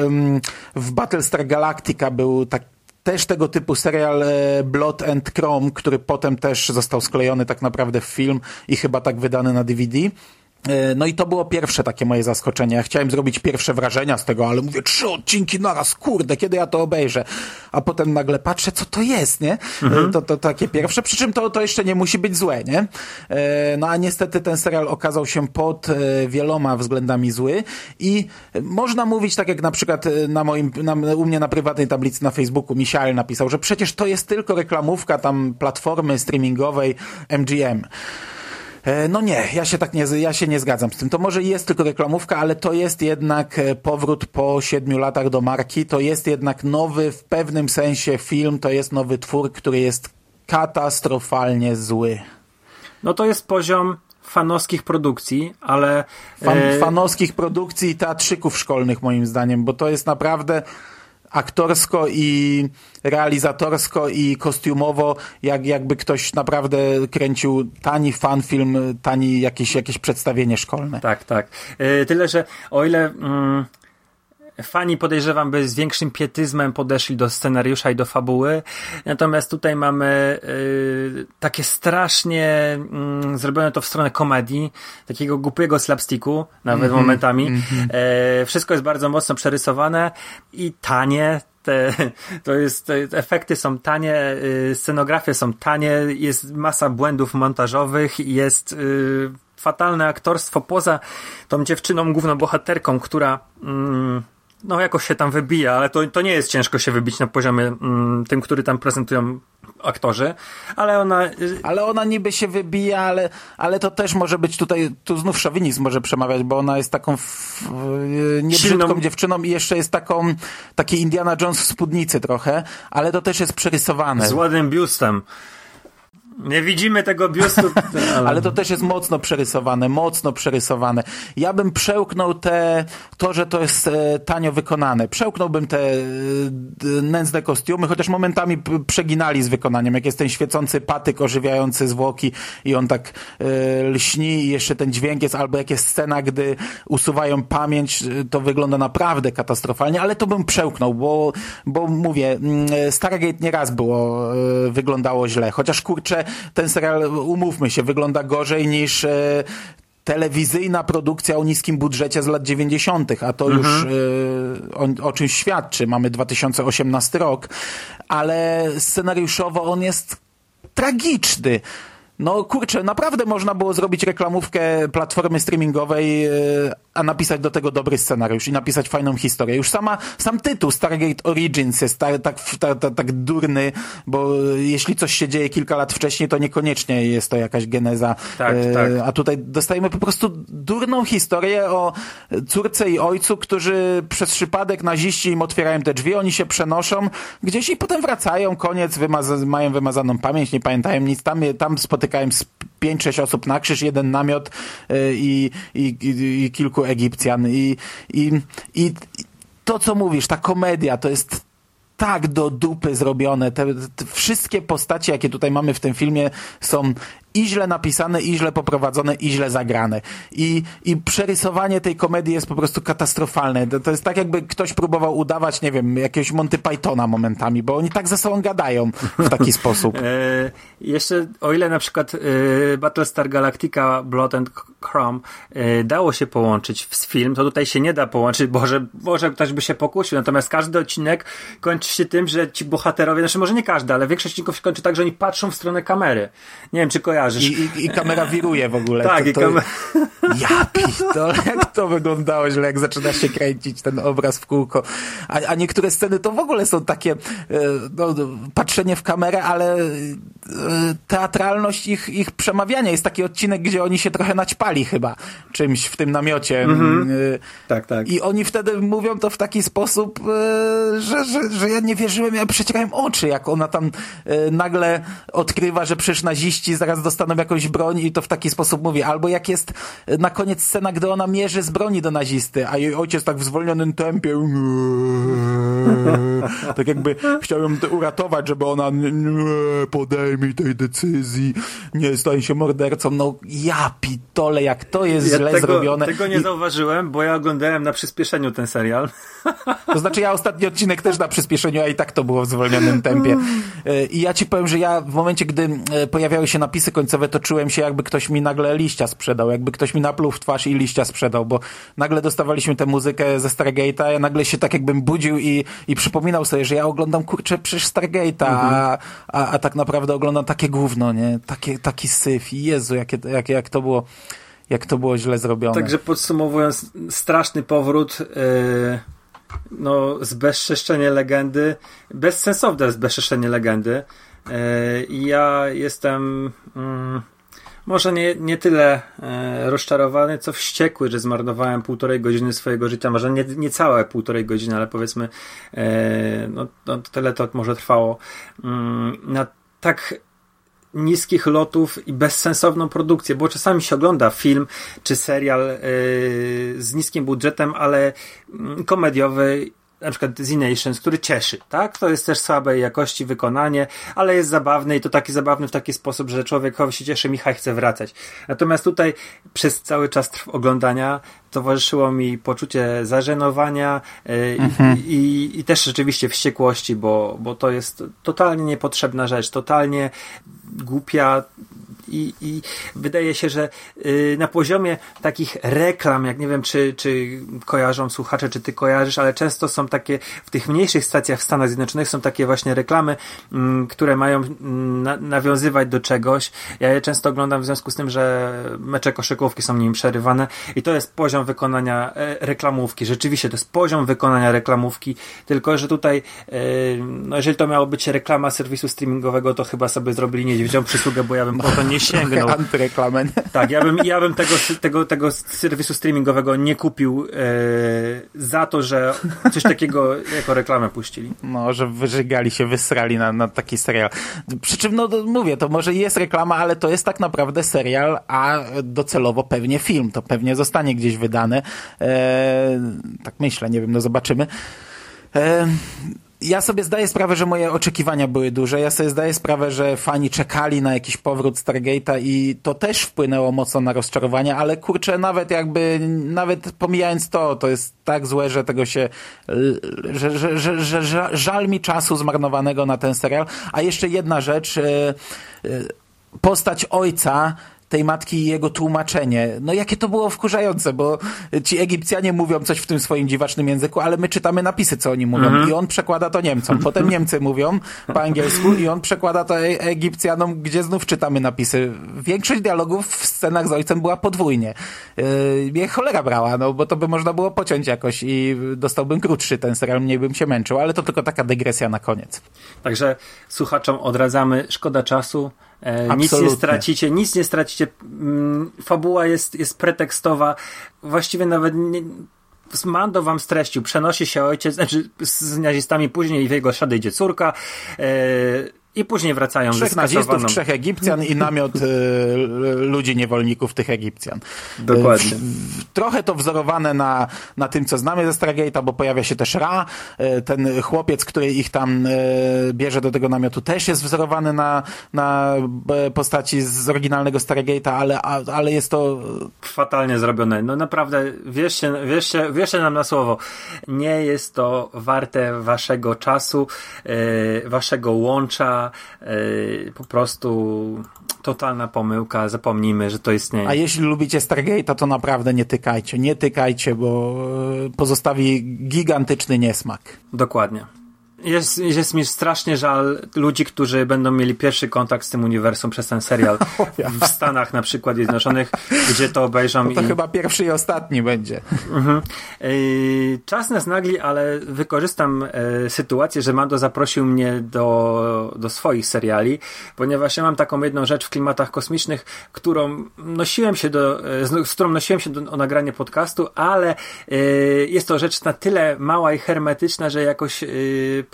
w Battlestar Galactica był tak też tego typu serial e, Blood and Chrome, który potem też został sklejony tak naprawdę w film i chyba tak wydany na DVD. E, No i to było pierwsze takie moje zaskoczenie. Ja chciałem zrobić pierwsze wrażenia z tego, ale mówię, trzy odcinki naraz, kurde, kiedy ja to obejrzę? A potem nagle patrzę, co to jest, nie? E, To, to takie pierwsze, przy czym to, to jeszcze nie musi być złe, nie? E, No a niestety ten serial okazał się pod wieloma względami zły i można mówić, tak jak na przykład na moim, na, u mnie na prywatnej tablicy na Facebooku Michael napisał, że przecież to jest tylko reklamówka tam platformy streamingowej MGM. E, No nie, ja się tak nie, ja się nie zgadzam z tym. To może jest tylko reklamówka, ale to jest jednak e, powrót po siedmiu latach do marki. To jest jednak nowy, w pewnym sensie film, to jest nowy twór, który jest katastrofalnie zły. No to jest poziom fanowskich produkcji, ale Fan, e, fanowskich produkcji i teatrzyków szkolnych moim zdaniem, bo to jest naprawdę aktorsko i realizatorsko i kostiumowo, jak, jakby ktoś naprawdę kręcił tani fanfilm, tani jakieś, jakieś przedstawienie szkolne. Tak, tak. E, Tyle, że o ile mm, fani podejrzewam, by z większym pietyzmem podeszli do scenariusza i do fabuły, natomiast tutaj mamy y, takie strasznie mm, zrobione to w stronę komedii, takiego głupiego slapsticku, nawet momentami. E, wszystko jest bardzo mocno przerysowane i tanie, te, to jest, efekty są tanie, y, scenografie są tanie, jest masa błędów montażowych, jest y, fatalne aktorstwo poza tą dziewczyną główną bohaterką, która mm, no jakoś się tam wybija, ale to, to nie jest ciężko się wybić na poziomie mm, tym, który tam prezentują aktorzy, ale ona y, Ale ona niby się wybija, ale, ale to też może być tutaj, tu znów szowinizm może przemawiać, bo ona jest taką f, e, niebrzydką dziewczyną i jeszcze jest taką, taki Indiana Jones w spódnicy trochę, ale to też jest przerysowane. z ładnym biustem. Nie widzimy tego biustu, ale, to też jest mocno przerysowane, mocno przerysowane. Ja bym przełknął te, to, że to jest e, tanio wykonane. Przełknąłbym te e, nędzne kostiumy, chociaż momentami przeginali z wykonaniem. Jak jest ten świecący patyk ożywiający zwłoki i on tak e, lśni i jeszcze ten dźwięk jest, albo jak jest scena, gdy usuwają pamięć, e, to wygląda naprawdę katastrofalnie, ale to bym przełknął, bo, bo mówię, mm, e, Stargate nieraz było, e, wyglądało źle. Chociaż kurczę, ten serial, umówmy się, wygląda gorzej niż e, telewizyjna produkcja o niskim budżecie z lat 90., a to już e, o, o czymś świadczy. Mamy 2018 rok, ale scenariuszowo on jest tragiczny. No kurczę, naprawdę można było zrobić reklamówkę platformy streamingowej, e, a napisać do tego dobry scenariusz i napisać fajną historię. Już sama, sam tytuł Stargate Origins jest tak, tak, tak, tak, durny, bo jeśli coś się dzieje kilka lat wcześniej, to niekoniecznie jest to jakaś geneza. Tak, E, tak. A tutaj dostajemy po prostu durną historię o córce i ojcu, którzy przez przypadek naziści im otwierają te drzwi, oni się przenoszą gdzieś i potem wracają, koniec, mają wymazaną pamięć, nie pamiętają nic. Tam, tam spotykają z 5-6 osób na krzyż, jeden namiot e, i, i, i, i kilku Egipcjan. I, i, I to, co mówisz, ta komedia, to jest tak do dupy zrobione. Te, te wszystkie postacie, jakie tutaj mamy w tym filmie, są i źle napisane, i źle poprowadzone, i źle zagrane. I, i przerysowanie tej komedii jest po prostu katastrofalne. To, to jest tak, jakby ktoś próbował udawać, nie wiem, jakiegoś Monty Pythona momentami, bo oni tak ze sobą gadają w taki sposób. E, jeszcze o ile na przykład e, Battlestar Galactica Blood and Chrome e, dało się połączyć z film, to tutaj się nie da połączyć, Boże, Boże ktoś by się pokusił. Natomiast każdy odcinek kończy się tym, że ci bohaterowie, znaczy może nie każdy, ale większość odcinków się kończy tak, że oni patrzą w stronę kamery. Nie wiem, czy kojarzysz. I, i, i kamera wiruje w ogóle. tak, to, i to, kamer... Ja pitole, jak to wyglądało źle, jak zaczyna się kręcić ten obraz w kółko. A, a niektóre sceny to w ogóle są takie e, no, patrzenie w kamerę, ale e, teatralność ich, ich przemawiania. Jest taki odcinek, gdzie oni się trochę naćpali chyba czymś w tym namiocie. Mhm. E, Tak, tak. I oni wtedy mówią to w taki sposób, że, że, że ja nie wierzyłem, ja przecierałem oczy, jak ona tam nagle odkrywa, że przecież naziści zaraz dostaną jakąś broń i to w taki sposób mówi. Albo jak jest e, na koniec scena, gdy ona mierzy z broni do nazisty, a jej ojciec tak w zwolnionym tempie tak jakby chciał ją uratować, żeby ona nie podejmij tej decyzji, nie stań się mordercą. No ja pitole, jak to jest ja źle tego, zrobione. Tego nie I, zauważyłem, bo ja oglądałem na przyspieszeniu ten serial. to znaczy ja ostatni odcinek też na przyspieszeniu, a i tak to było w zwolnionym tempie. E, I ja ci powiem, że ja w momencie, gdy e, pojawiały się napisy końcowe, to czułem się jakby ktoś mi nagle liścia sprzedał, jakby ktoś mi napluł w twarz i liścia sprzedał, bo nagle dostawaliśmy tę muzykę ze Stargate'a, ja nagle się tak jakbym budził i, i przypominał sobie, że ja oglądam kurczę przecież Stargate'a, a, a, a tak naprawdę oglądam takie gówno, nie? Takie, taki syf. Jezu, jakie, jak, jak to było jak to było źle zrobione. Także podsumowując, straszny powrót yy, no, zbezczeszczenie legendy, bezsensowne zbezczeszczenie legendy. Yy, ja jestem mm, może nie, nie tyle e, rozczarowany, co wściekły, że zmarnowałem półtorej godziny swojego życia, może nie, nie całe półtorej godziny, ale powiedzmy e, no, no tyle to może trwało. Mm, na tak niskich lotów i bezsensowną produkcję, bo czasami się ogląda film czy serial yy, z niskim budżetem, ale yy, komediowy na przykład Z Nations, który cieszy, tak? To jest też słabej jakości wykonanie, ale jest zabawny i to taki zabawny w taki sposób, że człowiekowi się cieszy, Michał chce wracać. Natomiast tutaj przez cały czas oglądania towarzyszyło mi poczucie zażenowania yy, mhm. i, i, też rzeczywiście wściekłości, bo, bo to jest totalnie niepotrzebna rzecz, totalnie głupia, i, i wydaje się, że y, na poziomie takich reklam, jak nie wiem, czy, czy kojarzą słuchacze, czy ty kojarzysz, ale często są takie w tych mniejszych stacjach w Stanach Zjednoczonych są takie właśnie reklamy, mm, które mają mm, na, nawiązywać do czegoś. Ja je często oglądam w związku z tym, że mecze koszykówki są nim przerywane i to jest poziom wykonania e, reklamówki. Rzeczywiście to jest poziom wykonania reklamówki, tylko że tutaj, e, no jeżeli to miało być reklama serwisu streamingowego, to chyba sobie zrobili niedźwiedzią przysługę, bo ja bym po to nie sięgnął. Antyreklamę. Tak, ja bym, ja bym tego, tego, tego serwisu streamingowego nie kupił e, za to, że coś takiego jako reklamę puścili. No, że wyżygali się, wysrali na, na taki serial. Przy czym, no mówię, to może jest reklama, ale to jest tak naprawdę serial, a docelowo pewnie film. To pewnie zostanie gdzieś wydane. E, tak myślę, nie wiem, no zobaczymy. E, ja sobie zdaję sprawę, że moje oczekiwania były duże. Ja sobie zdaję sprawę, że fani czekali na jakiś powrót Stargate'a i to też wpłynęło mocno na rozczarowanie, ale kurczę, nawet jakby, nawet pomijając to, to jest tak złe, że tego się, że, że, że, że, że żal mi czasu zmarnowanego na ten serial. A jeszcze jedna rzecz, e, e, postać ojca tej matki i jego tłumaczenie. No jakie to było wkurzające, bo ci Egipcjanie mówią coś w tym swoim dziwacznym języku, ale my czytamy napisy, co oni mówią mhm. i on przekłada to Niemcom. Potem Niemcy mówią po angielsku i on przekłada to e Egipcjanom, gdzie znów czytamy napisy. Większość dialogów w scenach z ojcem była podwójnie. Yy, mnie cholera brała, no bo to by można było pociąć jakoś i dostałbym krótszy ten serial, mniej bym się męczył, ale to tylko taka dygresja na koniec. Także słuchaczom odradzamy, szkoda czasu, E, nic nie stracicie, nic nie stracicie. Mm, fabuła jest, jest pretekstowa. Właściwie nawet nie, Mando wam streścił. Przenosi się ojciec, znaczy z nazistami później w jego ślady idzie córka. E, i później wracają Trzech nazistów, trzech Egipcjan i namiot y, ludzi niewolników tych Egipcjan. Dokładnie. Y, trochę to wzorowane na, na tym, co znamy ze Stargate'a, bo pojawia się też Ra. Y, ten chłopiec, który ich tam y, bierze do tego namiotu, też jest wzorowany na, na e, postaci z oryginalnego Stargate'a, ale, ale jest to... Fatalnie zrobione. No naprawdę, wierzcie, wierzcie, wierzcie nam na słowo. Nie jest to warte waszego czasu, y, waszego łącza, yy, po prostu totalna pomyłka, zapomnijmy, że to istnieje. A jeśli lubicie Stargate'a, to naprawdę nie tykajcie, nie tykajcie, bo e, pozostawi gigantyczny niesmak. Dokładnie. Jest, jest mi strasznie żal ludzi, którzy będą mieli pierwszy kontakt z tym uniwersum przez ten serial w Stanach na przykład Zjednoczonych, gdzie to obejrzą. No to i... chyba pierwszy i ostatni będzie. Mhm. Yy, czas nas nagli, ale wykorzystam yy, sytuację, że Mando zaprosił mnie do, do swoich seriali, ponieważ ja mam taką jedną rzecz w klimatach kosmicznych, którą nosiłem się do, yy, z którą nosiłem się do, o nagranie podcastu, ale jest to rzecz na tyle mała i hermetyczna, że jakoś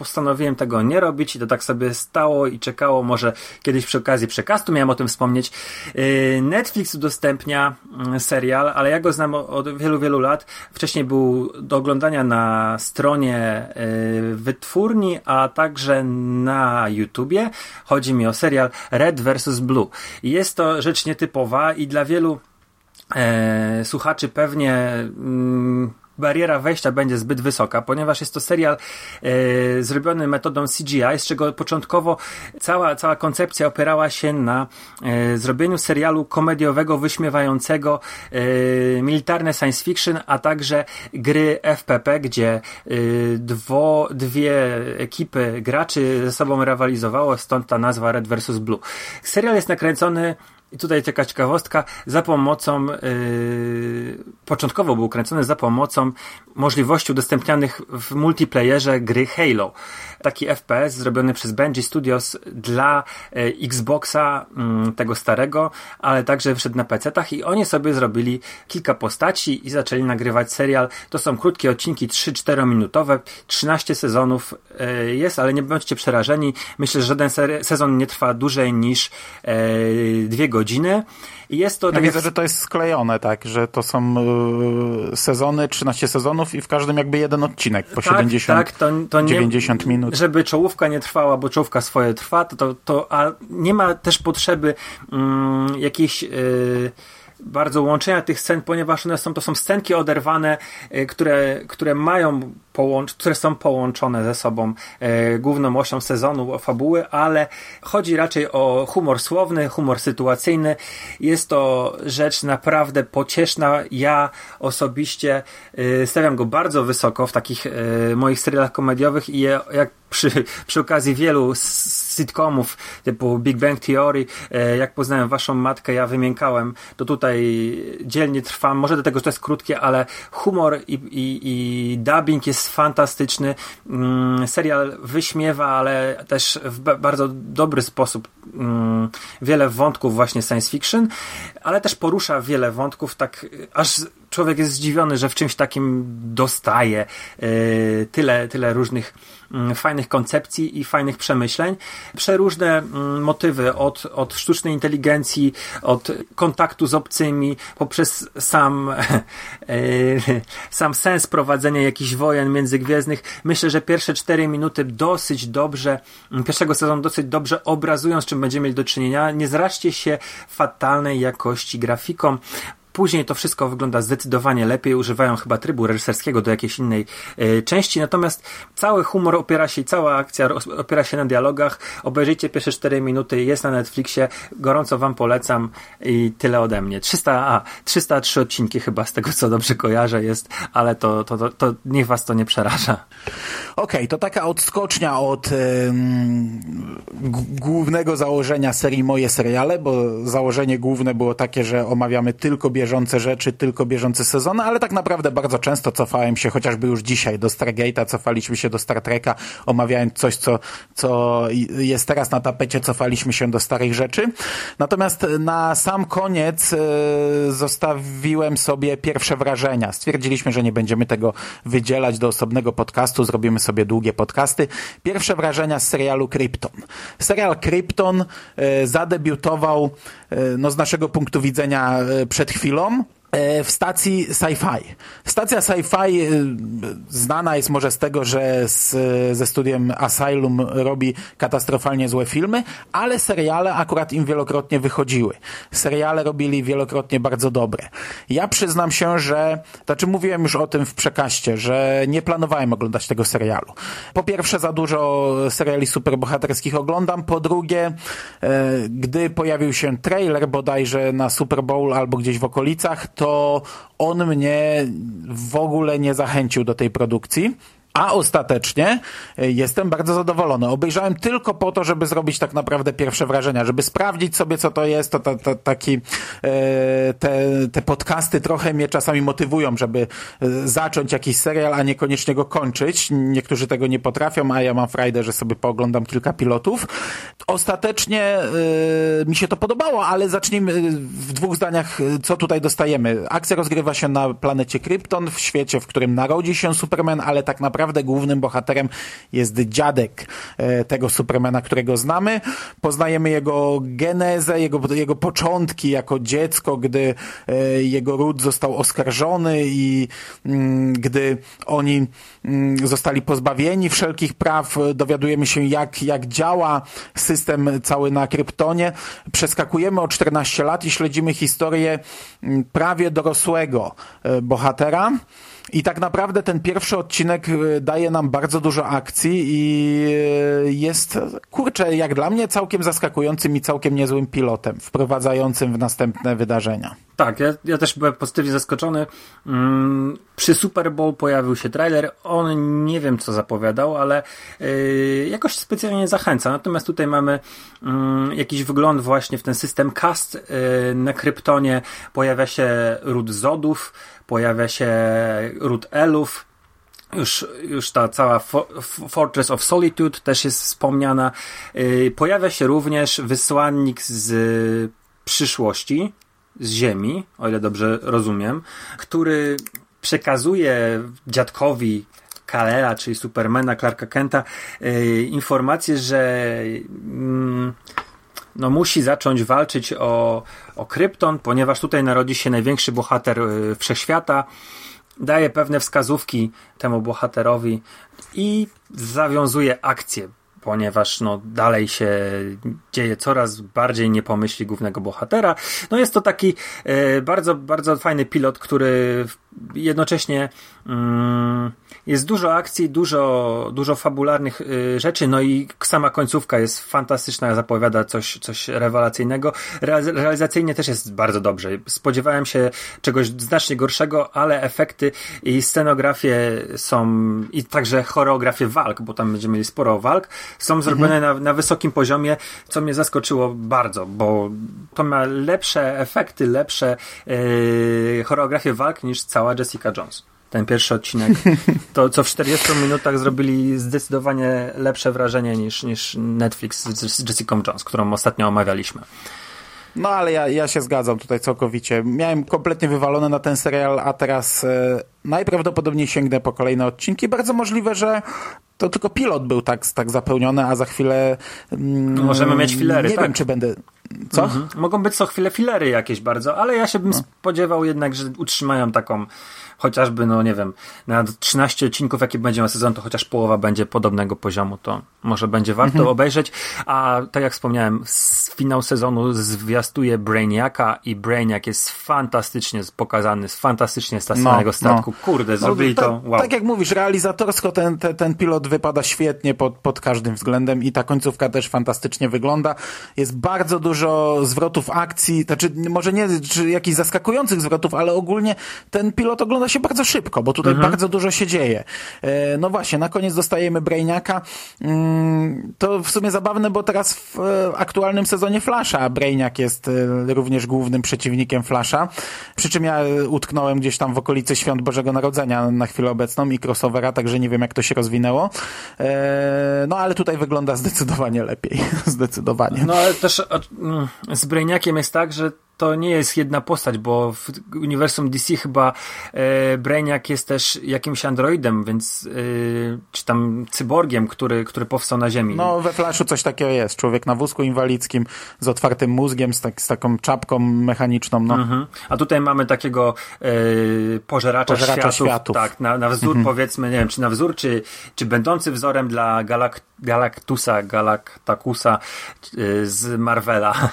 postanowiłem tego nie robić i to tak sobie stało i czekało. Może kiedyś przy okazji przekastu miałem o tym wspomnieć. Yy, Netflix udostępnia mm, serial, ale ja go znam od wielu, wielu lat. Wcześniej był do oglądania na stronie yy, wytwórni, a także na YouTubie. Chodzi mi o serial Red vs. Blue. Jest to rzecz nietypowa i dla wielu e, słuchaczy pewnie mm, bariera wejścia będzie zbyt wysoka, ponieważ jest to serial e, zrobiony metodą CGI, z czego początkowo cała, cała koncepcja opierała się na e, zrobieniu serialu komediowego, wyśmiewającego e, militarne science fiction, a także gry FPP, gdzie e, dwo, dwie ekipy graczy ze sobą rywalizowało, stąd ta nazwa Red vs. Blue. Serial jest nakręcony i tutaj taka ciekawostka, za pomocą, yy, początkowo był kręcony za pomocą możliwości udostępnianych w multiplayerze gry Halo. Taki FPS zrobiony przez Benji Studios dla yy, Xboxa yy, tego starego, ale także wszedł na PC-tach i oni sobie zrobili kilka postaci i zaczęli nagrywać serial. To są krótkie odcinki, 3-4 minutowe, 13 sezonów yy, jest, ale nie bądźcie przerażeni. Myślę, że żaden sezon nie trwa dłużej niż yy, dwie godziny jest to ja tak widzę, jak... że to jest sklejone, tak, że to są y, sezony, 13 sezonów i w każdym jakby jeden odcinek po tak, 70, tak, to, to nie, 90 minut. Żeby czołówka nie trwała, bo czołówka swoje trwa, to, to, to a nie ma też potrzeby mm, jakiejś... Yy, bardzo łączenia tych scen, ponieważ one są, to są scenki oderwane, które, które mają połącz, które są połączone ze sobą e, główną osią sezonu, fabuły, ale chodzi raczej o humor słowny, humor sytuacyjny. Jest to rzecz naprawdę pocieszna. Ja osobiście e, stawiam go bardzo wysoko w takich e, moich serialach komediowych i jak przy, przy okazji wielu sitcomów typu Big Bang Theory, e, jak poznałem waszą matkę, ja wymiękałem, to tutaj dzielnie trwam. Może do tego, że to jest krótkie, ale humor i, i, i dubbing jest fantastyczny. Mm, serial wyśmiewa, ale też w bardzo dobry sposób mm, wiele wątków właśnie science fiction, ale też porusza wiele wątków, tak aż człowiek jest zdziwiony, że w czymś takim dostaje y, tyle, tyle różnych fajnych koncepcji i fajnych przemyśleń. Przeróżne mm, motywy od, od sztucznej inteligencji, od kontaktu z obcymi, poprzez sam, y, sam sens prowadzenia jakichś wojen międzygwiezdnych. Myślę, że pierwsze cztery minuty dosyć dobrze, mm, pierwszego sezonu dosyć dobrze obrazują, z czym będziemy mieli do czynienia. Nie zraźcie się fatalnej jakości grafiką. Później to wszystko wygląda zdecydowanie lepiej, używają chyba trybu reżyserskiego do jakiejś innej y, części, natomiast cały humor opiera się, cała akcja opiera się na dialogach. Obejrzyjcie pierwsze 4 minuty, jest na Netflixie, gorąco wam polecam i tyle ode mnie. 300, a, 303 odcinki chyba z tego co dobrze kojarzę jest, ale to, to, to, to niech was to nie przeraża. Okej, okay, to taka odskocznia od głównego założenia serii Moje Seriale, bo założenie główne było takie, że omawiamy tylko bieżące rzeczy, tylko bieżące sezony, ale tak naprawdę bardzo często cofałem się, chociażby już dzisiaj do Stargate'a, cofaliśmy się do Star Treka, omawiając coś, co, co jest teraz na tapecie, cofaliśmy się do starych rzeczy. Natomiast na sam koniec e, zostawiłem sobie pierwsze wrażenia. Stwierdziliśmy, że nie będziemy tego wydzielać do osobnego podcastu, zrobimy sobie długie podcasty. Pierwsze wrażenia z serialu Krypton. Serial Krypton e, zadebiutował no, z naszego punktu widzenia przed chwilą. E, w stacji sci-fi. Stacja sci-fi e, znana jest może z tego, że z, ze studiem Asylum robi katastrofalnie złe filmy, ale seriale akurat im wielokrotnie wychodziły. Seriale robili wielokrotnie bardzo dobre. Ja przyznam się, że, znaczy mówiłem już o tym w przekaście, że nie planowałem oglądać tego serialu. Po pierwsze za dużo seriali superbohaterskich oglądam, po drugie e, gdy pojawił się trailer bodajże na Super Bowl albo gdzieś w okolicach, to on mnie w ogóle nie zachęcił do tej produkcji. A ostatecznie e, jestem bardzo zadowolony. Obejrzałem tylko po to, żeby zrobić tak naprawdę pierwsze wrażenia, żeby sprawdzić sobie, co to jest. To, to, to taki, e, te, te podcasty trochę mnie czasami motywują, żeby e, zacząć jakiś serial, a niekoniecznie go kończyć. Niektórzy tego nie potrafią, a ja mam frajdę, że sobie pooglądam kilka pilotów. Ostatecznie mi się to podobało, ale zacznijmy w dwóch zdaniach, co tutaj dostajemy. Akcja rozgrywa się na planecie Krypton, w świecie, w którym narodzi się Superman, ale tak naprawdę naprawdę głównym bohaterem jest dziadek e, tego Supermana, którego znamy. Poznajemy jego genezę, jego, jego początki jako dziecko, gdy e, jego ród został oskarżony i mm, gdy oni mm, zostali pozbawieni wszelkich praw, dowiadujemy się jak, jak działa system cały na Kryptonie. Przeskakujemy o 14 lat i śledzimy historię mm, prawie dorosłego e, bohatera. I tak naprawdę ten pierwszy odcinek e, daje nam bardzo dużo akcji i e, jest, kurczę, jak dla mnie całkiem zaskakującym i całkiem niezłym pilotem, wprowadzającym w następne wydarzenia. Tak, ja, ja też byłem pozytywnie zaskoczony. Mm, przy Super Bowl pojawił się trailer. On nie wiem, co zapowiadał, ale yy, jakoś specjalnie nie zachęca. Natomiast tutaj mamy yy, jakiś wgląd właśnie w ten system cast. Yy, na Kryptonie pojawia się ród Zodów, pojawia się ród Elów, już, już ta cała Fortress of Solitude też jest wspomniana. Pojawia się również wysłannik z przyszłości, z Ziemi, o ile dobrze rozumiem, który przekazuje dziadkowi Kalera, czyli Supermana Clarka Kenta, yy, informację, że yy, no, musi zacząć walczyć o, o Krypton, ponieważ tutaj narodzi się największy bohater yy, wszechświata. Daje pewne wskazówki temu bohaterowi i zawiązuje akcję ponieważ no, dalej się dzieje coraz bardziej nie pomyśli głównego bohatera. No jest to taki e, bardzo, bardzo fajny pilot, który jednocześnie mm, jest dużo akcji, dużo, dużo fabularnych y, rzeczy, no i sama końcówka jest fantastyczna, zapowiada coś, coś rewelacyjnego. realizacyjnie też jest bardzo dobrze. Spodziewałem się czegoś znacznie gorszego, ale efekty i scenografie są, i także choreografie walk, bo tam będziemy mieli sporo walk, są zrobione mhm. na, na wysokim poziomie, co mnie zaskoczyło bardzo, bo to ma lepsze efekty, lepsze yy, choreografie walk niż cała Jessica Jones ten pierwszy odcinek, to co w 40 minutach zrobili zdecydowanie lepsze wrażenie niż, niż Netflix z Jessica Jones, którą ostatnio omawialiśmy. No ale ja, ja się zgadzam tutaj całkowicie. Miałem kompletnie wywalone na ten serial, a teraz e, najprawdopodobniej sięgnę po kolejne odcinki. Bardzo możliwe, że to tylko pilot był tak, tak zapełniony, a za chwilę. Mm, możemy mieć filery. Nie tak? wiem, czy będę. Co? Mhm. Mogą być co chwilę filery jakieś bardzo, ale ja się bym no. spodziewał jednak, że utrzymają taką chociażby, no nie wiem, na 13 odcinków, jaki będzie na sezon, to chociaż połowa będzie podobnego poziomu, to może będzie warto mhm. obejrzeć. A tak jak wspomniałem, finał sezonu zwiastuje Brainiaka i Brainiak jest fantastycznie pokazany, fantastycznie z no, no, statku. No. Kurde, zrobili no, to, wow. Tak jak mówisz, realizatorsko ten, ten, ten pilot wypada świetnie pod, pod każdym względem i ta końcówka też fantastycznie wygląda. Jest bardzo dużo zwrotów akcji, znaczy może nie czy jakichś zaskakujących zwrotów, ale ogólnie ten pilot ogląda się bardzo szybko, bo tutaj mhm. bardzo dużo się dzieje. E, no właśnie, na koniec dostajemy Brainiaka. Mm, to w sumie zabawne, bo teraz w e, aktualnym sezonie Flasha Brainiak jest e, również głównym przeciwnikiem Flasha. Przy czym ja utknąłem gdzieś tam w okolicy Świąt Bożego Narodzenia na chwilę obecną i crossovera, także nie wiem jak to się rozwinęło. No ale tutaj wygląda zdecydowanie lepiej. zdecydowanie. No ale też mm, z Brainiakiem jest tak, że to nie jest jedna postać, bo w uniwersum DC chyba e, Brainiac jest też jakimś androidem, więc e, czy tam cyborgiem, który, który powstał na Ziemi. No we Flashu coś takiego jest. Człowiek na wózku inwalidzkim z otwartym mózgiem, z, tak, z taką czapką mechaniczną. No. Mhm. A tutaj mamy takiego e, pożeracza, pożeracza światów, światów. Tak, na, na wzór mhm. powiedzmy, nie wiem, czy na wzór, czy, czy będący wzorem dla Galak Galactusa, Galactacusa e, z Marvela.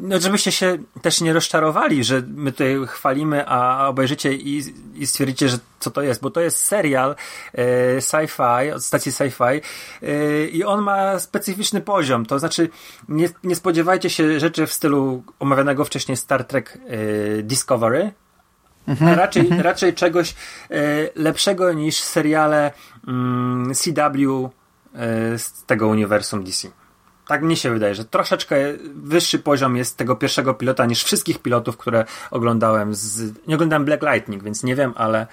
No, żebyście się też nie rozczarowali, że my tutaj chwalimy, a obejrzycie i, i stwierdzicie, że co to jest, bo to jest serial e, sci-fi, od stacji sci-fi e, i on ma specyficzny poziom, to znaczy nie, nie spodziewajcie się rzeczy w stylu omawianego wcześniej Star Trek e, Discovery, Mhm, raczej, mhm. raczej czegoś e, lepszego niż seriale mm, CW e, z tego uniwersum DC. Tak mnie się wydaje, że troszeczkę wyższy poziom jest tego pierwszego pilota niż wszystkich pilotów, które oglądałem. Z... Nie oglądałem Black Lightning, więc nie wiem, ale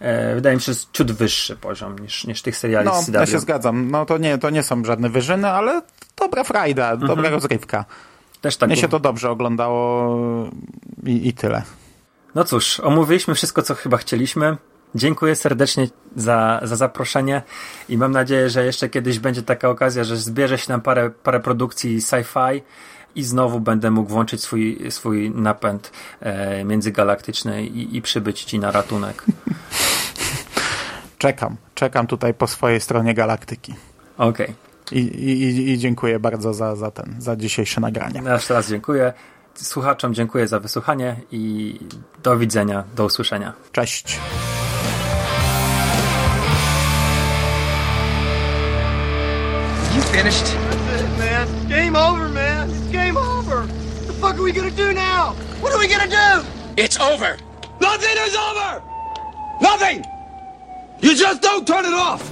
e, wydaje mi się, że jest ciut wyższy poziom niż, niż tych seriali no, z CW. Ja się zgadzam. No to nie, to nie są żadne wyżyny, ale dobra frajda, mhm. dobra rozrywka. Też tak. Mnie się to dobrze oglądało i, i tyle. No cóż, omówiliśmy wszystko, co chyba chcieliśmy. Dziękuję serdecznie za, za zaproszenie i mam nadzieję, że jeszcze kiedyś będzie taka okazja, że zbierze się nam parę, parę produkcji sci-fi i znowu będę mógł włączyć swój, swój napęd e, międzygalaktyczny i, i przybyć ci na ratunek. Czekam, czekam tutaj po swojej stronie galaktyki. Okej. I, i, i dziękuję bardzo za, za ten, za dzisiejsze nagranie. Jeszcze raz dziękuję. Słuchaczom dziękuję za wysłuchanie i do widzenia, do usłyszenia. Cześć. You finished? That's it, man. Game over, man. It's game over. What the fuck are we gonna do now? What are we gonna do? It's over. Nothing is over! Nothing! You just don't turn it off!